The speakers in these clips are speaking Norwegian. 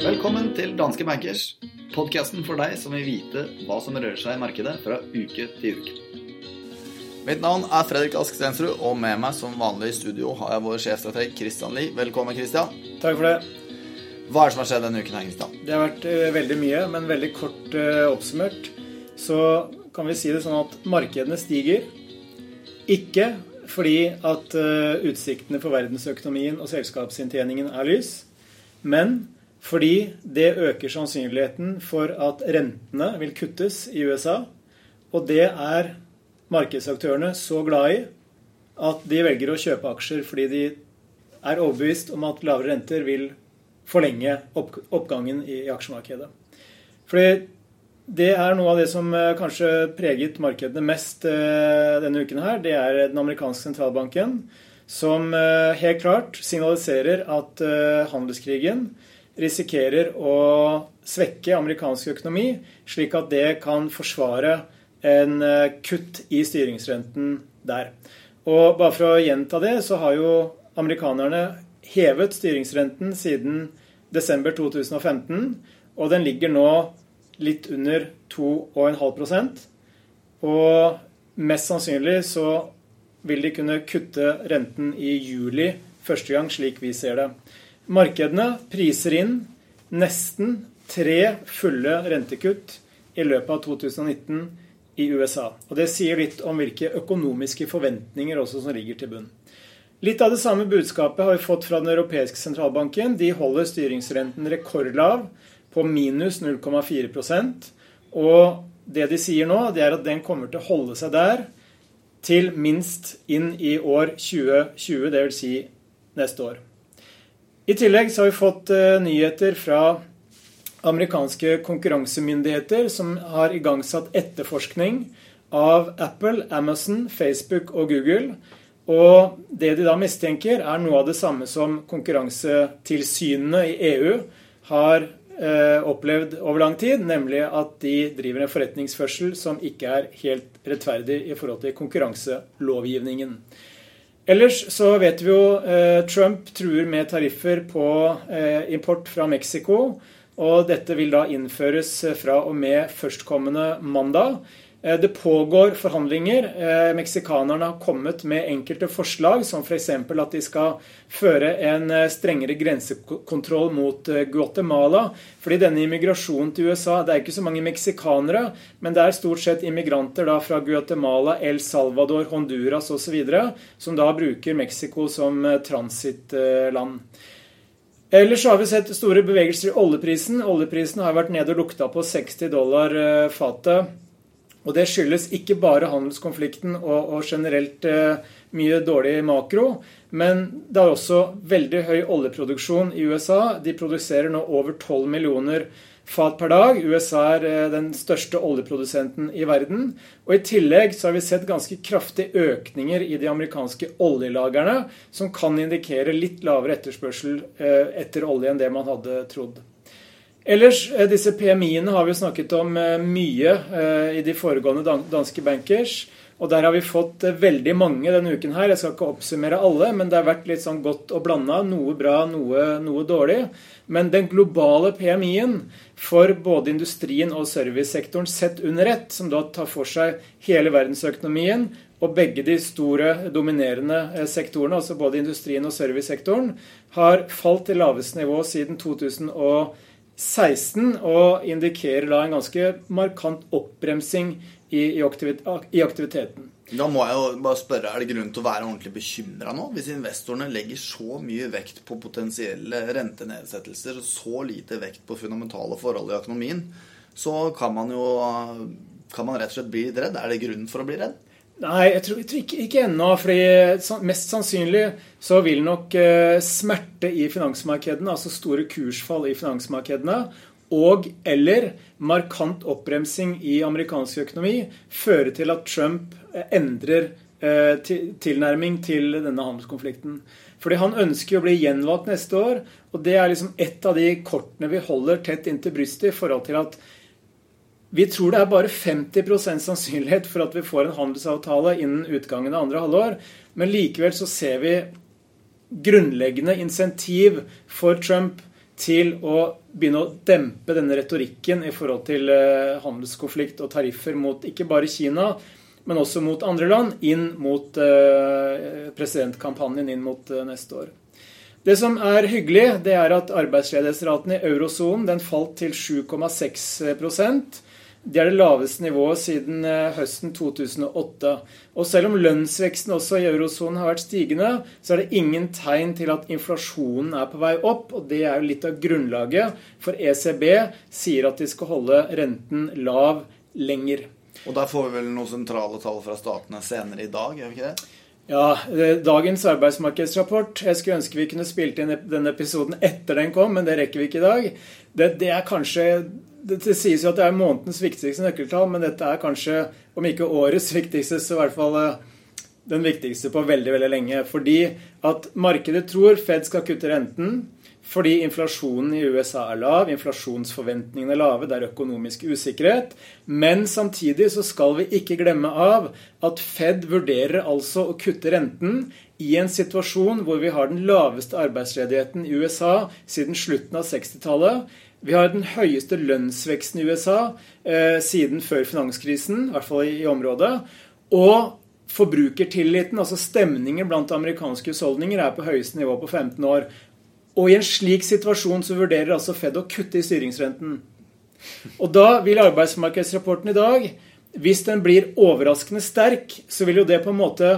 Velkommen til Danske Bankers, podkasten for deg som vil vite hva som rører seg i markedet fra uke til uke. Mitt navn er Fredrik Ask Stensrud, og med meg som vanlig i studio har jeg vår sjefstrateg Christian Lie. Velkommen, Christian. Takk for det. Hva er det som har skjedd denne uken? her, Christian? Det har vært uh, veldig mye, men veldig kort uh, oppsummert. Så kan vi si det sånn at markedene stiger. Ikke fordi at eh, utsiktene for verdensøkonomien og selskapsinntjeningen er lys, men fordi det øker sannsynligheten for at rentene vil kuttes i USA. Og det er markedsaktørene så glad i at de velger å kjøpe aksjer fordi de er overbevist om at lavere renter vil forlenge opp, oppgangen i aksjemarkedet. Fordi det er noe av det som eh, kanskje preget markedene mest eh, denne uken her. Det er den amerikanske sentralbanken, som eh, helt klart signaliserer at handelskrigen risikerer å svekke amerikansk økonomi, slik at det kan forsvare en kutt i styringsrenten der. Og bare for å gjenta det, så har jo amerikanerne hevet styringsrenten siden desember 2015, og den ligger nå litt under 2,5 Og mest sannsynlig så vil de kunne kutte renten i juli første gang, slik vi ser det. Markedene priser inn nesten tre fulle rentekutt i løpet av 2019 i USA. Og Det sier litt om hvilke økonomiske forventninger også som ligger til bunn. Litt av det samme budskapet har vi fått fra Den europeiske sentralbanken. De holder styringsrenten rekordlav på minus 0,4% Og det de sier nå, det er at den kommer til å holde seg der til minst inn i år 2020, dvs. Si neste år. I tillegg så har vi fått uh, nyheter fra amerikanske konkurransemyndigheter som har igangsatt etterforskning av Apple, Amazon, Facebook og Google. Og det de da mistenker, er noe av det samme som konkurransetilsynene i EU har eh, opplevd over lang tid, nemlig at de driver en forretningsførsel som ikke er helt rettferdig i forhold til konkurranselovgivningen. Ellers så vet vi jo eh, Trump truer med tariffer på eh, import fra Mexico. Og dette vil da innføres eh, fra og med førstkommende mandag. Eh, det pågår forhandlinger. Eh, meksikanerne har kommet med enkelte forslag, som f.eks. at de skal føre en strengere grensekontroll mot Guatemala. Fordi denne immigrasjonen til USA Det er ikke så mange meksikanere, men det er stort sett immigranter fra Guatemala, El Salvador, Honduras osv. som da bruker Mexico som transittland. Ellers har vi sett store bevegelser i oljeprisen. Oljeprisen har vært nede og lukta på 60 dollar eh, fatet. Og det skyldes ikke bare handelskonflikten og, og generelt eh, mye dårlig makro, men det er også veldig høy oljeproduksjon i USA. De produserer nå over 12 millioner fat per dag. USA er eh, den største oljeprodusenten i verden. Og I tillegg så har vi sett ganske kraftige økninger i de amerikanske oljelagrene, som kan indikere litt lavere etterspørsel eh, etter olje enn det man hadde trodd. Ellers, eh, disse PMI-ene har vi snakket om mye i de foregående danske bankers. Og der har vi fått veldig mange denne uken her. Jeg skal ikke oppsummere alle, men det har vært litt sånn godt og blanda. Noe bra, noe, noe dårlig. Men den globale PMI-en for både industrien og servicesektoren sett under ett, som da tar for seg hele verdensøkonomien og begge de store dominerende eh, sektorene, altså både industrien og servicesektoren, har falt til laveste nivå siden 2016 og indikerer da en ganske markant oppbremsing i, i, aktiviteten. Da må jeg jo bare spørre, Er det grunn til å være ordentlig bekymra nå? Hvis investorene legger så mye vekt på potensielle rentenedsettelser og så lite vekt på fundamentale forhold i økonomien, så kan man jo kan man rett og slett bli redd. Er det grunn for å bli redd? Nei, jeg tror, jeg tror ikke, ikke ennå. fordi Mest sannsynlig så vil nok eh, smerte i finansmarkedene, altså store kursfall i finansmarkedene, og eller markant oppbremsing i amerikansk økonomi føre til at Trump eh, endrer eh, tilnærming til denne handelskonflikten. Fordi han ønsker å bli gjenvalgt neste år, og det er liksom et av de kortene vi holder tett inntil brystet i forhold til at Vi tror det er bare 50% sannsynlighet for at vi får en handelsavtale innen utgangen av andre halvår. Men likevel så ser vi grunnleggende insentiv for Trump til å begynne å dempe denne retorikken i forhold til eh, handelskonflikt og tariffer mot ikke bare Kina, men også mot andre land, inn mot eh, presidentkampanjen inn mot eh, neste år. Det som er hyggelig, det er at arbeidsledighetsraten i eurosonen falt til 7,6 det er det laveste nivået siden eh, høsten 2008. Og selv om lønnsveksten også i eurosonen har vært stigende, så er det ingen tegn til at inflasjonen er på vei opp. Og det er jo litt av grunnlaget for ECB sier at de skal holde renten lav lenger. Og der får vi vel noen sentrale tall fra statene senere i dag, gjør vi ikke det? Ja, Dagens arbeidsmarkedsrapport Jeg skulle ønske vi kunne spilt inn denne episoden etter den kom, men det rekker vi ikke i dag. Det, det er kanskje det, det, sies jo at det er månedens viktigste nøkkeltall, men dette er kanskje, om ikke årets viktigste, så i hvert fall eh, den viktigste på veldig veldig lenge. Fordi at markedet tror Fed skal kutte renten. Fordi inflasjonen i USA er lav, inflasjonsforventningene er lave, det er økonomisk usikkerhet. Men samtidig så skal vi ikke glemme av at Fed vurderer altså å kutte renten i en situasjon hvor vi har den laveste arbeidsledigheten i USA siden slutten av 60-tallet. Vi har den høyeste lønnsveksten i USA eh, siden før finanskrisen, i hvert fall i, i området. Og forbrukertilliten, altså stemningen blant amerikanske husholdninger, er på høyeste nivå på 15 år. Og i en slik situasjon så vurderer altså Fed å kutte i styringsrenten. Og da vil arbeidsmarkedsrapporten i dag, hvis den blir overraskende sterk, så vil jo det på en måte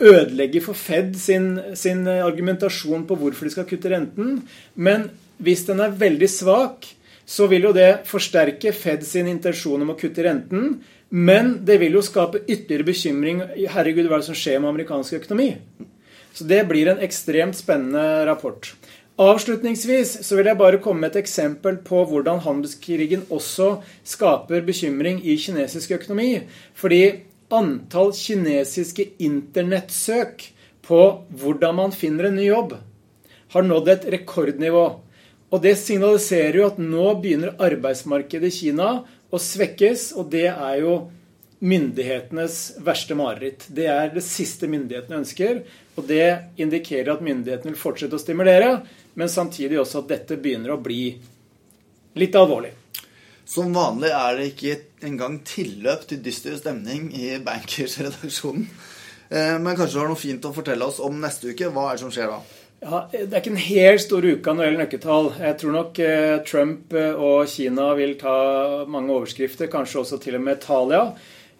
ødelegge for Fed sin, sin argumentasjon på hvorfor de skal kutte renten. Men hvis den er veldig svak, så vil jo det forsterke Fed sin intensjon om å kutte renten. Men det vil jo skape ytterligere bekymring. Herregud, hva er det som skjer med amerikansk økonomi? Så det blir en ekstremt spennende rapport. Avslutningsvis så vil jeg bare komme med et eksempel på hvordan handelskrigen også skaper bekymring i kinesisk økonomi. Fordi antall kinesiske internettsøk på hvordan man finner en ny jobb, har nådd et rekordnivå. Og det signaliserer jo at nå begynner arbeidsmarkedet i Kina å svekkes, og det er jo myndighetenes verste mareritt. Det er det siste myndighetene ønsker, og det indikerer at myndighetene vil fortsette å stimulere, men samtidig også at dette begynner å bli litt alvorlig. Som vanlig er det ikke engang tilløp til dyster stemning i Bankers-redaksjonen. Eh, men kanskje du har noe fint å fortelle oss om neste uke. Hva er det som skjer da? Ja, Det er ikke en helt stor uke når det gjelder nøkkeltall. Jeg tror nok eh, Trump eh, og Kina vil ta mange overskrifter, kanskje også til og med Italia,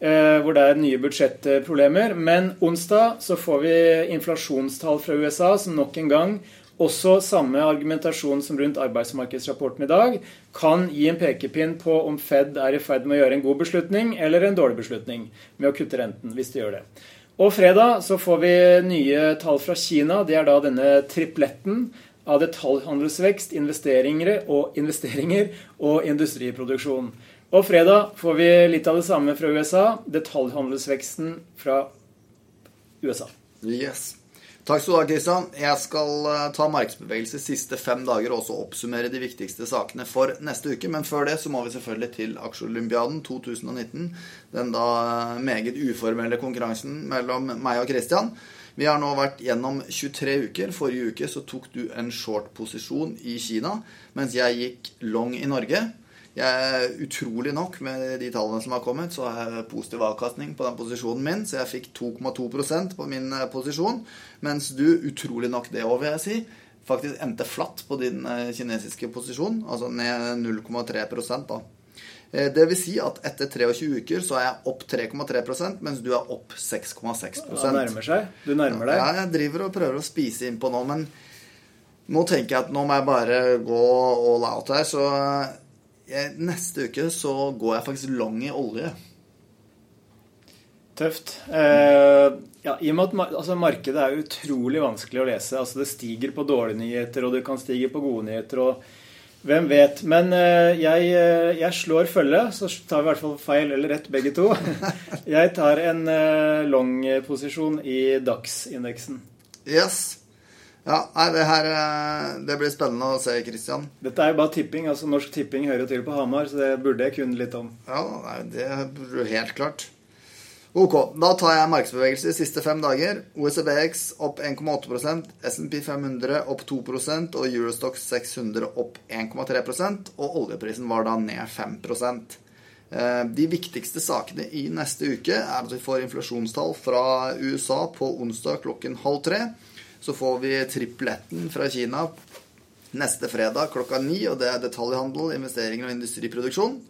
eh, hvor det er nye budsjettproblemer. Men onsdag så får vi inflasjonstall fra USA som nok en gang, også samme argumentasjon som rundt arbeidsmarkedsrapporten i dag, kan gi en pekepinn på om Fed er i ferd med å gjøre en god beslutning eller en dårlig beslutning med å kutte renten, hvis de gjør det. Og fredag så får vi nye tall fra Kina. Det er da denne tripletten av detaljhandelsvekst, investeringer og, investeringer og industriproduksjon. Og fredag får vi litt av det samme fra USA. Detaljhandelsveksten fra USA. Yes. Takk skal du ha, Kristian. Jeg skal eh, ta markedsbevegelse siste fem dager og også oppsummere de viktigste sakene for neste uke. Men før det så må vi selvfølgelig til Aksjeolympiaden 2019. Den da eh, meget uformelle konkurransen mellom meg og Kristian. Vi har nå vært gjennom 23 uker. Forrige uke så tok du en short posisjon i Kina, mens jeg gikk long i Norge. Jeg, utrolig nok, med de tallene som har kommet, så har jeg positiv avkastning på den posisjonen min. Så jeg fikk 2,2% på min eh, posisjon. Mens du, utrolig nok det òg, vil jeg si, faktisk endte flatt på din eh, kinesiske posisjon. Altså ned 0,3 da. Eh, det vil si at etter 23 uker så er jeg opp 3,3% mens du er opp 6,6% Det nærmer seg. Du nærmer deg. Ja, jeg driver og prøver å spise innpå nå, men nå tenker jeg at nå må jeg bare gå all out her. Så jeg, neste uke så går jeg faktisk lang i olje. Tøft. Eh, ja, i og med at altså, Markedet er utrolig vanskelig å lese. Altså, det stiger på dårlige nyheter, og det kan stige på gode nyheter. og Hvem vet. Men eh, jeg, eh, jeg, slår følge, så tar vi i hvert fall feil eller rett begge to. Jeg tar en eh, long posisjon i DAX-indeksen. Yes. Ja, nei, det her eh, Det blir spennende å se, Kristian. Dette er jo bare tipping. altså Norsk Tipping hører til på Hamar, så det burde jeg kunne litt om. Ja, nei, det burde du helt klart. Ok, da tar jeg markedsbevegelse de siste fem dager. OECBX opp 1,8% SMP 500 opp 2% og Eurostox 600 opp 1,3% Og oljeprisen var da ned 5 Eh, De viktigste sakene i neste uke er at vi får inflasjonstall fra USA på onsdag klokken halv tre. Så får vi tripletten fra Kina neste fredag klokka ni, og det er detaljhandel, investeringer og industriproduksjon.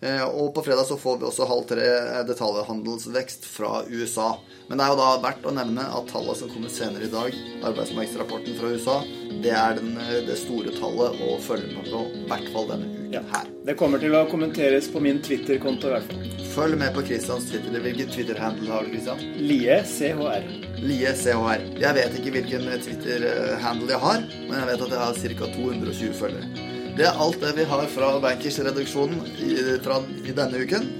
Eh, Og på fredag så får vi også halv tre detaljhandelsvekst fra USA. Men det er jo da verdt å nevne at tallet som kommer senere i dag, arbeidsmarkedsrapporten fra USA, det er den, det store tallet å følge med på, i hvert fall denne Ja. her. Det kommer til å kommenteres på min Twitter-konto i hvert fall. Følg med på Christians Twitter. Hvilken Twitter-handle har du, Christian? Lie CHR. Lie CHR. Jeg vet ikke hvilken Twitter-handle jeg har, men jeg vet at jeg har ca. 220 følgere. Det er alt det vi har fra Bankers-reduksjonen i, i denne uken.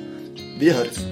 Vi høres.